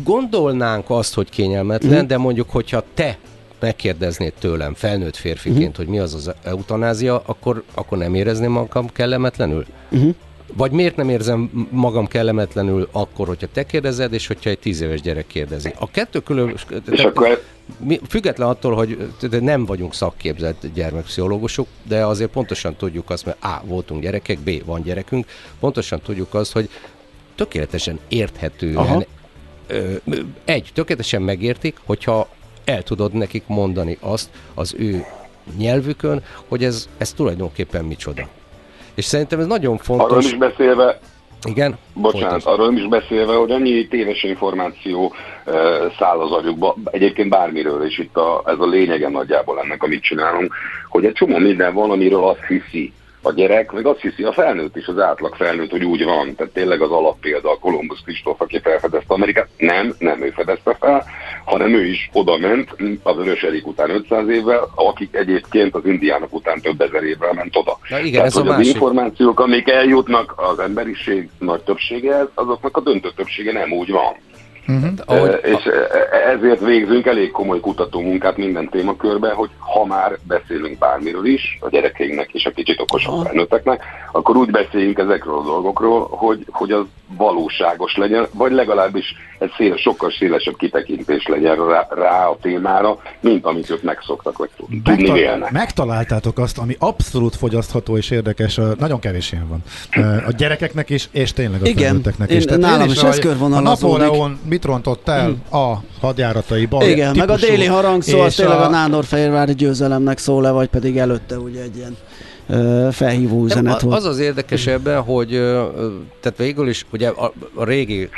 Gondolnánk azt, hogy kényelmetlen, mm. de mondjuk, hogyha te megkérdeznéd tőlem felnőtt férfiként, uh-huh. hogy mi az az eutanázia, akkor, akkor nem érezném magam kellemetlenül? Uh-huh. Vagy miért nem érzem magam kellemetlenül akkor, hogyha te kérdezed, és hogyha egy tíz éves gyerek kérdezi? A kettő külön... És akkor... Független attól, hogy nem vagyunk szakképzett gyermekpszichológusok, de azért pontosan tudjuk azt, mert A. voltunk gyerekek, B. van gyerekünk, pontosan tudjuk azt, hogy tökéletesen érthetően Aha. egy, tökéletesen megértik, hogyha el tudod nekik mondani azt az ő nyelvükön, hogy ez, ez tulajdonképpen micsoda. És szerintem ez nagyon fontos. Arról is beszélve, igen? Bocsánat, Folytos. arról is beszélve, hogy annyi téves információ uh, száll az agyukba, egyébként bármiről, és itt a, ez a lényege nagyjából ennek, amit csinálunk, hogy egy csomó minden van, amiről azt hiszi, a gyerek, meg azt hiszi a felnőtt is, az átlag felnőtt, hogy úgy van. Tehát tényleg az alappélda a Columbus Kristóf, aki felfedezte Amerikát. Nem, nem ő fedezte fel, hanem ő is oda ment az Erik után 500 évvel, akik egyébként az indiánok után több ezer évvel ment oda. Na igen, Tehát, ez hogy a az információk, amik eljutnak az emberiség nagy többségehez, azoknak a döntő többsége nem úgy van. Uh-huh. Ahogy... És ezért végzünk elég komoly kutatómunkát minden témakörbe, hogy ha már beszélünk bármiről is, a gyerekeinknek és a kicsit okosabb felnőtteknek, akkor úgy beszéljünk ezekről a dolgokról, hogy, hogy az valóságos legyen, vagy legalábbis egy széles, sokkal szélesebb kitekintés legyen rá, rá a témára, mint amit ők megszoktak, vagy tudni Megtal- vélnek. Megtaláltátok azt, ami abszolút fogyasztható és érdekes, nagyon kevés ilyen van. A gyerekeknek is, és tényleg a Igen, felnőtteknek is. Igen, nálam is ez A Napóleon mit rontott el mm. a hadjárataiban? Igen, meg a déli harangszó, az tényleg a, a Nándor-Fehérvári győzelemnek szól le, vagy pedig előtte ugye egy ilyen felhívó üzenet volt. Az az érdekes ebben, hogy tehát végül is ugye a, a régi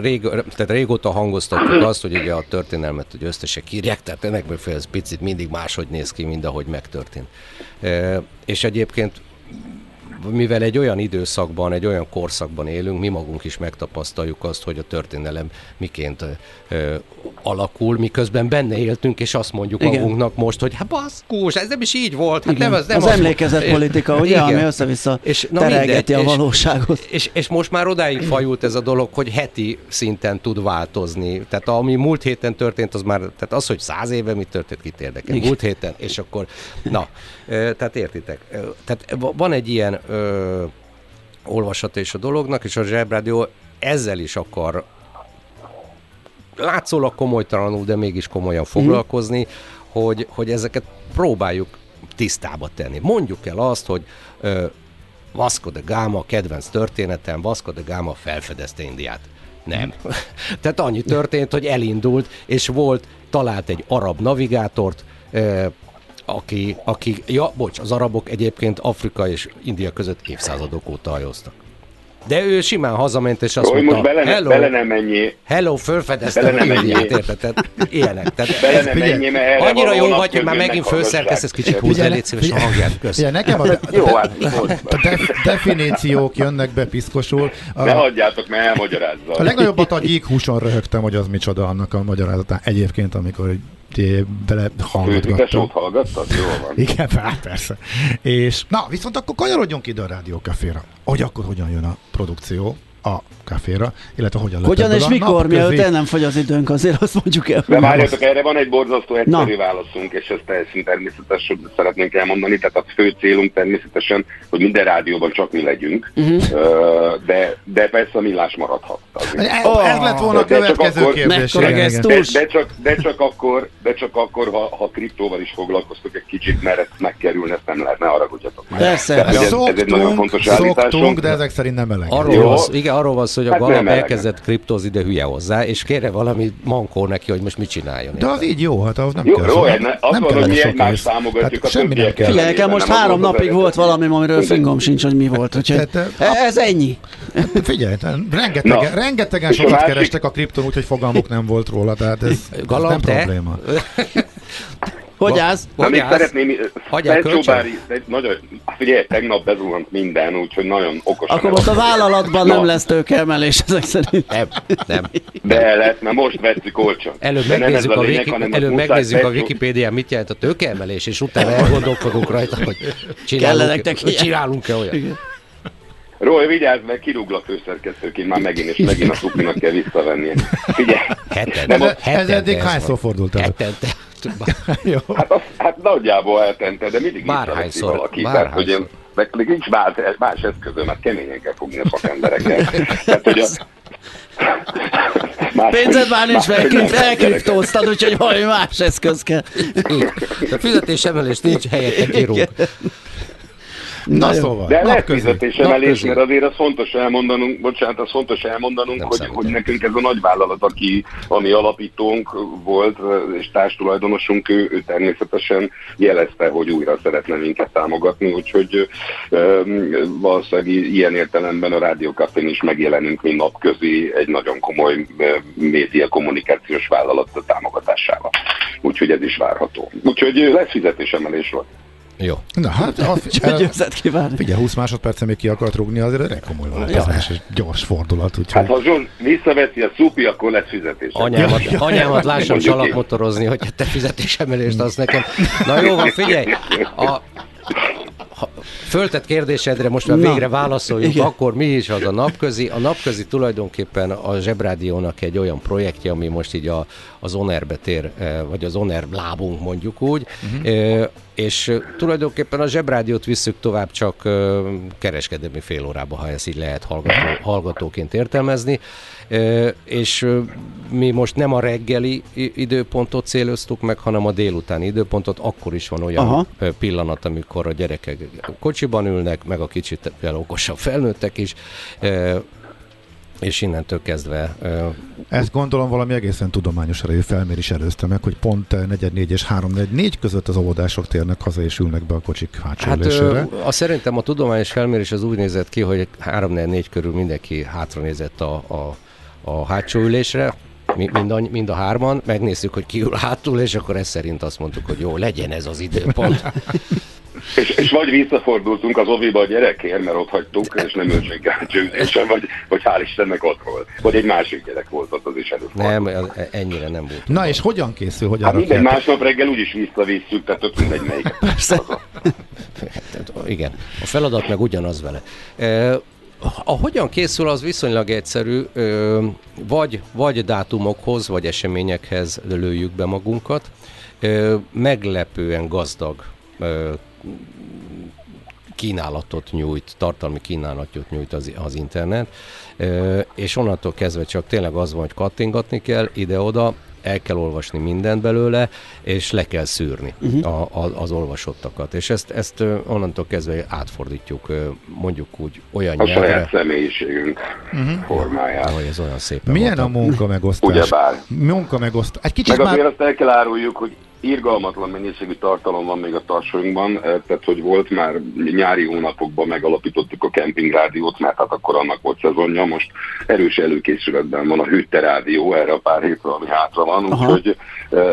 rég, tehát régóta hangoztatjuk azt, hogy ugye a történelmet hogy összesek írják, tehát ennek ez picit mindig máshogy néz ki, mint ahogy megtörtént. E, és egyébként mivel egy olyan időszakban, egy olyan korszakban élünk, mi magunk is megtapasztaljuk azt, hogy a történelem miként ö, alakul, miközben benne éltünk, és azt mondjuk Igen. magunknak most, hogy hát baszkus, ez nem is így volt. Hát Igen. nem, az, nem az, az emlékezett politika, ugye, Igen. ami össze-vissza és, na terelgeti mindegy, a valóságot. És, és, és most már odáig fajult ez a dolog, hogy heti szinten tud változni. Tehát ami múlt héten történt, az már, tehát az, hogy száz éve mi történt, kit érdekel. Múlt héten, és akkor, na, tehát értitek. Tehát van egy ilyen ö, olvasata is a dolognak, és a Zsebrádió ezzel is akar látszólag komolytalanul, de mégis komolyan foglalkozni, mm. hogy, hogy ezeket próbáljuk tisztába tenni. Mondjuk el azt, hogy ö, Vasco de Gama, kedvenc történetem, Vasco de Gama felfedezte Indiát. Nem. Tehát annyi történt, hogy elindult, és volt, talált egy arab navigátort, ö, aki, aki, ja, bocs, az arabok egyébként Afrika és India között évszázadok óta hajóztak. De ő simán hazament, és azt Roy, mondta, most bele, hello, bele nem mennyi. hello, fölfedeztem a Indiát, érted? Tehát ilyenek. Tehát bele nem mennyi, mert annyira jó vagy, hogy már megint fölszerkesz, ez kicsit el, légy szíves a hangját. Köszönöm. nekem a, jó, hát, a def, definíciók jönnek be piszkosul. A, ne hagyjátok, mert elmagyarázza. A legnagyobbat a gyík húson röhögtem, hogy az micsoda annak a magyarázatán. Egyébként, amikor bele hallgatgattam. hallgattad? Jó van. Igen, hát persze. És na, viszont akkor kanyarodjunk ide a rádiókaféra. Hogy akkor hogyan jön a produkció? a kávéra, illetve hogyan lehet Hogyan és mikor, mielőtt el nem fogy az időnk, azért azt mondjuk el. De várjatok, erre van egy borzasztó egyszerű Na. válaszunk, és ezt teljesen természetes, hogy szeretnénk elmondani, tehát a fő célunk természetesen, hogy minden rádióban csak mi legyünk, uh-huh. de, de persze a millás maradhat. Oh, ez lett volna a következő akkor, kérdés. De, de, csak, de, csak akkor, de csak akkor, ha, ha kriptóval is foglalkoztok egy kicsit, mert ezt megkerülni, ezt nem lehetne, arra gudjatok meg. Persze, ez, szoktunk, ez egy nagyon fontos szoktunk, de ezek szerint nem elegendő. Arról, igen, arról van szó, hogy a hát galap elkezdett kriptózni, de hülye hozzá, és kérje valami mankó neki, hogy most mit csináljon. De az így jó, hát az nem jó, kell. Jó, sok, ne, az nem van, hogy mi egymást támogatjuk, hát semmi nem kell. Figyelj, most három napig volt valami, amiről fingom sincs, hogy mi volt. Úgyhogy ez ennyi. Hát figyelj, rengetegen, rengetegen sokat kerestek a kripton, úgyhogy fogalmuk nem volt róla, tehát ez, nem probléma. Hogy az? Na, még szeretném, Felcsóbári, nagyon, figyelj, tegnap bezuhant minden, úgyhogy nagyon okos. Akkor most a vállalatban nem lesz tőkeemelés ezek szerint. Nem, nem. De lesz, mert most veszük olcsón. Előbb megnézzük, a, lényeg, Wiki, előbb megnézzük a Wikipédián, mit jelent a tőkeemelés, és utána elgondolkodunk rajta, hogy csinálunk-e csinálunk olyan. Roy, vigyázz meg, kirúglak főszerkesztőként már megint, és megint a szupinak kell visszavenni. Figyelj! Hetente, ez, ez eddig hányszor fordult el? Hetente. hát, az, hát nagyjából eltente, de mindig hányszor, valaki. Már tehát, hogy én, meg nincs más, más eszközöm, mert keményen kell fogni a szakemberekkel. tehát, hogy a, Más, Pénzed már nincs meg, elkriptóztad, úgyhogy valami más eszköz kell. A fizetésemelés nincs helyette kirúg. Na, szóval. De lesz fizetésemelés, mert azért az fontos elmondanunk, bocsánat, az fontos elmondanunk, hogy, hogy nekünk ez a nagyvállalat, aki, ami alapítónk volt, és társtulajdonosunk, ő, ő természetesen jelezte, hogy újra szeretne minket támogatni, úgyhogy valószínűleg ilyen értelemben a Rádió Cafén is megjelenünk, mint napközi egy nagyon komoly média kommunikációs vállalat támogatásával. Úgyhogy ez is várható. Úgyhogy lesz fizetésemelés volt. Jó. Na hát, a, győzet kívánni. Figyelj, 20 másodpercen még ki akart rúgni, azért egy komoly változás, ja. és gyors fordulat. Úgyhogy... Hát ha Zsuzs visszaveszi a szupi, akkor lesz fizetés. Anyámat, ja, ja, anyámat lássam salakmotorozni, hogy te fizetésemelést adsz nekem. Na jó van, figyelj, a, föltett kérdésedre most már Na, végre válaszoljunk, igen. akkor mi is az a napközi? A napközi tulajdonképpen a Zsebrádiónak egy olyan projektje, ami most így a, az Onerbe tér, eh, vagy az Oner lábunk mondjuk úgy, uh-huh. És tulajdonképpen a Zsebrádiót visszük tovább csak kereskedelmi fél órába, ha ezt így lehet hallgató, hallgatóként értelmezni. És mi most nem a reggeli időpontot céloztuk meg, hanem a délutáni időpontot, akkor is van olyan Aha. pillanat, amikor a gyerekek kocsiban ülnek, meg a kicsit okosabb felnőttek is, és innentől kezdve... Ezt gondolom valami egészen tudományos erejű felmérés előzte meg, hogy pont 4 és 3 4 között az óvodások térnek haza és ülnek be a kocsik hátsó hát, ülésére. A szerintem a tudományos felmérés az úgy nézett ki, hogy 3 4 körül mindenki hátra nézett a, a a hátsó ülésre, mind a, mind a hárman, megnézzük, hogy ki ül hátul, és akkor ez szerint azt mondtuk, hogy jó, legyen ez az időpont. És, és vagy visszafordultunk az oviba a gyerekért, mert ott hagytuk, és nem őrséggel csőzésen, vagy, vagy hál' Istennek ott volt. Vagy egy másik gyerek volt ott, az is előfordult. Nem, ennyire nem volt. Na és hogyan készül, hogy hát minden másnap reggel úgyis visszavisszük, tehát ott mindegy melyik. Persze. Igen, a feladat meg ugyanaz vele. E, a hogyan készül, az viszonylag egyszerű, vagy, vagy dátumokhoz, vagy eseményekhez lőjük be magunkat. Meglepően gazdag kínálatot nyújt, tartalmi kínálatot nyújt az, az internet, és onnantól kezdve csak tényleg az van, hogy kattingatni kell ide-oda, el kell olvasni mindent belőle, és le kell szűrni uh-huh. a, a, az olvasottakat. És ezt, ezt onnantól kezdve átfordítjuk, mondjuk úgy olyan a nyelvre. A saját személyiségünk uh-huh. formáját. Hogy ez olyan szépen Milyen a munka megosztás? Ugyebár. Munka megosztás. Egy kicsit Meg már... azért azt el kell áruljuk, hogy irgalmatlan mennyiségű tartalom van még a tarsainkban, tehát hogy volt már nyári hónapokban megalapítottuk a kempingrádiót, mert hát akkor annak volt szezonja, most erős előkészületben van a Hütte Rádió erre a pár hétre, ami hátra van, úgyhogy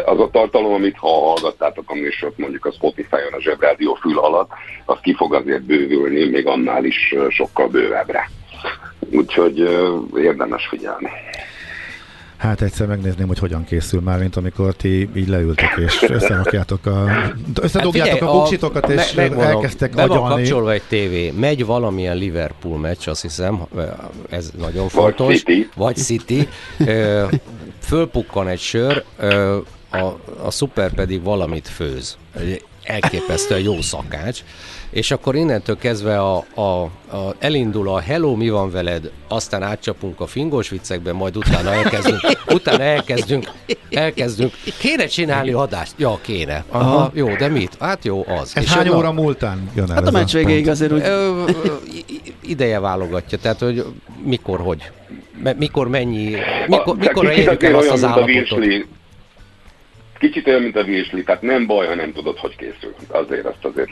az a tartalom, amit ha hallgattátok a műsort mondjuk a Spotify-on a Zsebrádió fül alatt, az ki fog azért bővülni, még annál is sokkal bővebbre. Úgyhogy érdemes figyelni. Hát egyszer megnézném, hogy hogyan készül már, mint amikor ti így leültek és összerakjátok a, összedugjátok hát a buksitokat, és me, elkezdtek be agyalni. Be kapcsolva egy tévé, megy valamilyen Liverpool meccs, azt hiszem, ez nagyon fontos. Vagy City. Vagy City. Fölpukkan egy sör, a, a szuper pedig valamit főz. Elképesztően jó szakács és akkor innentől kezdve a, a, a, elindul a hello, mi van veled, aztán átcsapunk a fingós viccekbe, majd utána elkezdünk, utána elkezdünk, elkezdünk, kéne csinálni adást? Ja, kéne. Aha, Aha. jó, de mit? Hát jó, az. Ez és hány óra múltán jön el Hát a meccs végéig azért úgy... Ö, ideje válogatja, tehát hogy mikor, hogy, mikor mennyi, mikor, mikor érjük el azt az állapotot. Kicsit olyan, mint a virsli, tehát nem baj, ha nem tudod, hogy készül. Azért azt azért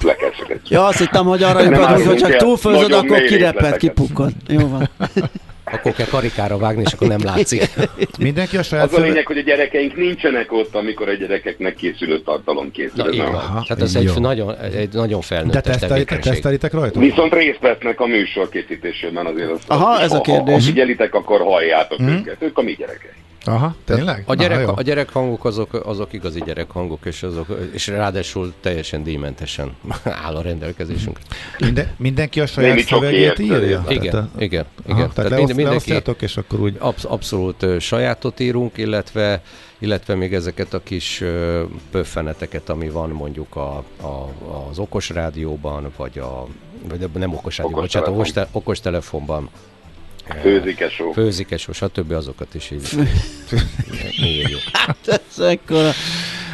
le kell szögetni. Ja, azt hittem, hogy arra jutott, hogy csak túlfőzöd, akkor kireped, kipukkad. Jó van. Akkor kell karikára vágni, és akkor nem látszik. Mindenki a saját Az a lényeg, hogy a gyerekeink nincsenek ott, amikor a gyerekeknek készülő tartalom készül. Na, igen. Tehát ez egy nagyon, egy nagyon felnőttes De tesztelitek, tesztelitek rajta? Viszont részt vesznek a műsor készítésében azért. Azt, Aha, ez a kérdés. Ha, ha figyelitek, akkor halljátok hmm. őket. Ők a mi gyerekeink. Aha, tényleg? A, gyerek, Na, a gyerekhangok azok, azok igazi gyerekhangok, és, azok, és ráadásul teljesen díjmentesen áll a rendelkezésünk. Minden, mindenki a saját szövegét írja? Igen, igen, igen. Aha, tehát, tehát leoszt, mindenki, és akkor úgy... Absz- abszolút sajátot írunk, illetve illetve még ezeket a kis pöffeneteket, ami van mondjuk a, a, az okos rádióban, vagy a vagy nem okos rádióban, okos bocsánat, okos, te, okos telefonban, Főzikesó. Főzikesó, stb. azokat is így írjuk. Hát ez ekkora...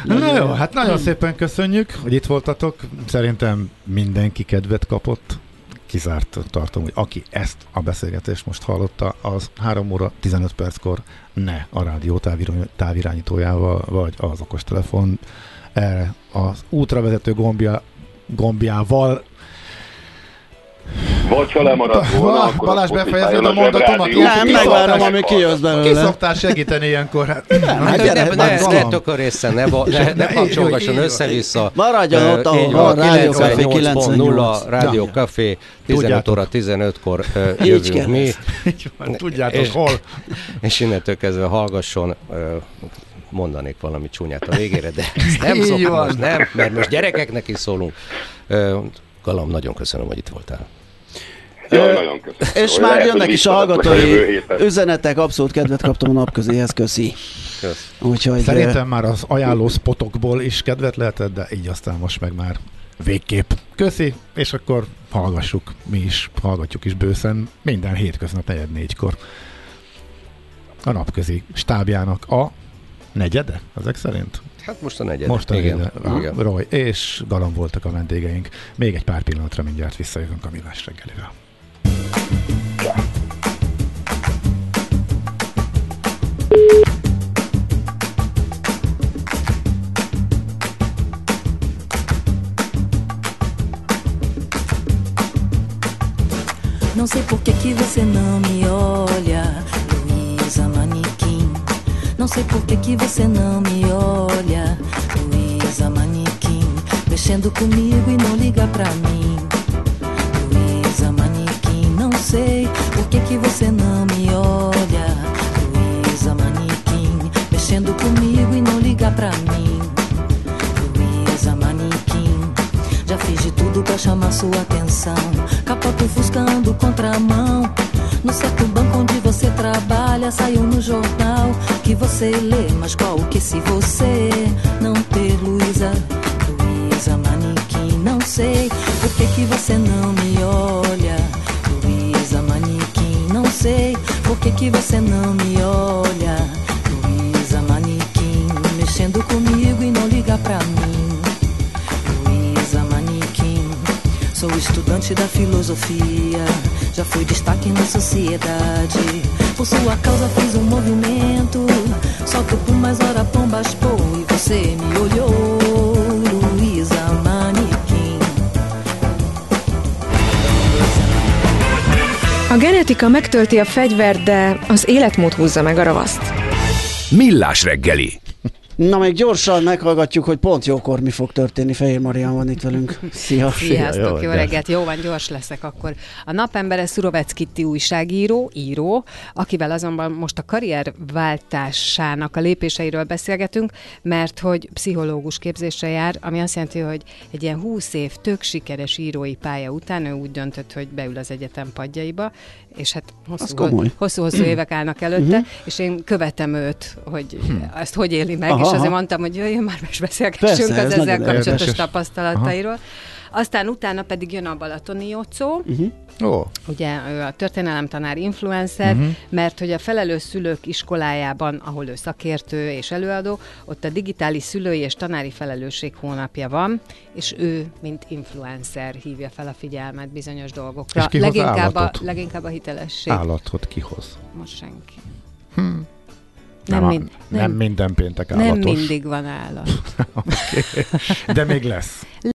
Na jó, hát nagyon szépen köszönjük, hogy itt voltatok. Szerintem mindenki kedvet kapott. Kizárt tartom, hogy aki ezt a beszélgetést most hallotta, az 3 óra 15 perckor ne a rádió távirányítójával, vagy az okostelefon erre az útra vezető gombja, gombjával vagy ha lemaradt volna, akkor Balázs befejezed a mondatomat? Nem, megvárom, ami kijössz belőle. Ki szoktál segíteni ilyenkor? Hát, nem, ne, ne, ne, ne tökörészen, ne, ne, ne kapcsolgasson össze-vissza. Maradjon ott, ahol van Rádió Café 98. Rádió Café 15 óra 15-kor jövünk mi. Tudjátok hol. És innentől kezdve hallgasson mondanék valami csúnyát a végére, de nem szoktam, nem, mert most gyerekeknek is szólunk. Galam, nagyon köszönöm, hogy itt voltál. Ja, nagyon köszönöm. És már jönnek is a hallgatói üzenetek, abszolút kedvet kaptam a napközéhez, köszi. Úgyhogy, Szerintem már az ajánló spotokból is kedvet lehetett, de így aztán most meg már végképp. Köszi, és akkor hallgassuk, mi is hallgatjuk is bőszen minden hétköznap negyed négykor. A napközi stábjának a negyede, ezek szerint? Hát most a negyed. Most a igen. igen. Roy és Galam voltak a vendégeink. Még egy pár pillanatra mindjárt visszajövünk a Millás reggelivel. Não sei por que, que você não me olha, Luísa Manequim. Não sei por que, que você não me mexendo comigo e não liga pra mim. Luísa Manequim, não sei por que que você não me olha. Luísa Manequim, mexendo comigo e não liga pra mim. Luísa Manequim, já fiz de tudo pra chamar sua atenção. Capota ofuscando contramão. No certo banco onde você trabalha, saiu no jornal que você lê. Mas qual que se você não ter Luísa? Sei por que, que você não me olha. Luísa Manequim, não sei por que, que você não me olha. Luísa Manequim, mexendo comigo e não liga pra mim. Luísa Manequim, sou estudante da filosofia já fui destaque na sociedade. Por sua causa fiz um movimento. Solto por mais hora pombas pô e você me olhou, genetika megtölti a fegyvert, de az életmód húzza meg a ravaszt. Millás reggeli. Na, még gyorsan meghallgatjuk, hogy pont jókor mi fog történni. Fehér Marian van itt velünk. Szia! Sziasztok, jó, jó reggelt! Jó van, gyors leszek akkor. A napembere Szurovec Kitti újságíró, író, akivel azonban most a karrierváltásának a lépéseiről beszélgetünk, mert hogy pszichológus képzésre jár, ami azt jelenti, hogy egy ilyen húsz év tök sikeres írói pálya után ő úgy döntött, hogy beül az egyetem padjaiba, és hát hosszú-hosszú évek állnak előtte, uh-huh. és én követem őt, hogy hmm. ezt hogy éli meg, Aha, és azért mondtam, hogy jöjjön már, és beszélgessünk Persze, az ezzel kapcsolatos érdekes. tapasztalatairól. Aha. Aztán utána pedig jön a Balatoni Jocó, uh-huh. Oh. Ugye ő a történelemtanár influencer, uh-huh. mert hogy a felelős szülők iskolájában, ahol ő szakértő és előadó, ott a digitális szülői és tanári felelősség hónapja van, és ő, mint influencer hívja fel a figyelmet bizonyos dolgokra. És leginkább, a, leginkább a hitelesség. Állatot kihoz? Most senki. Hm. Nem, nem, mind, nem, nem minden péntek állatos. Nem mindig van állat. okay. De még lesz.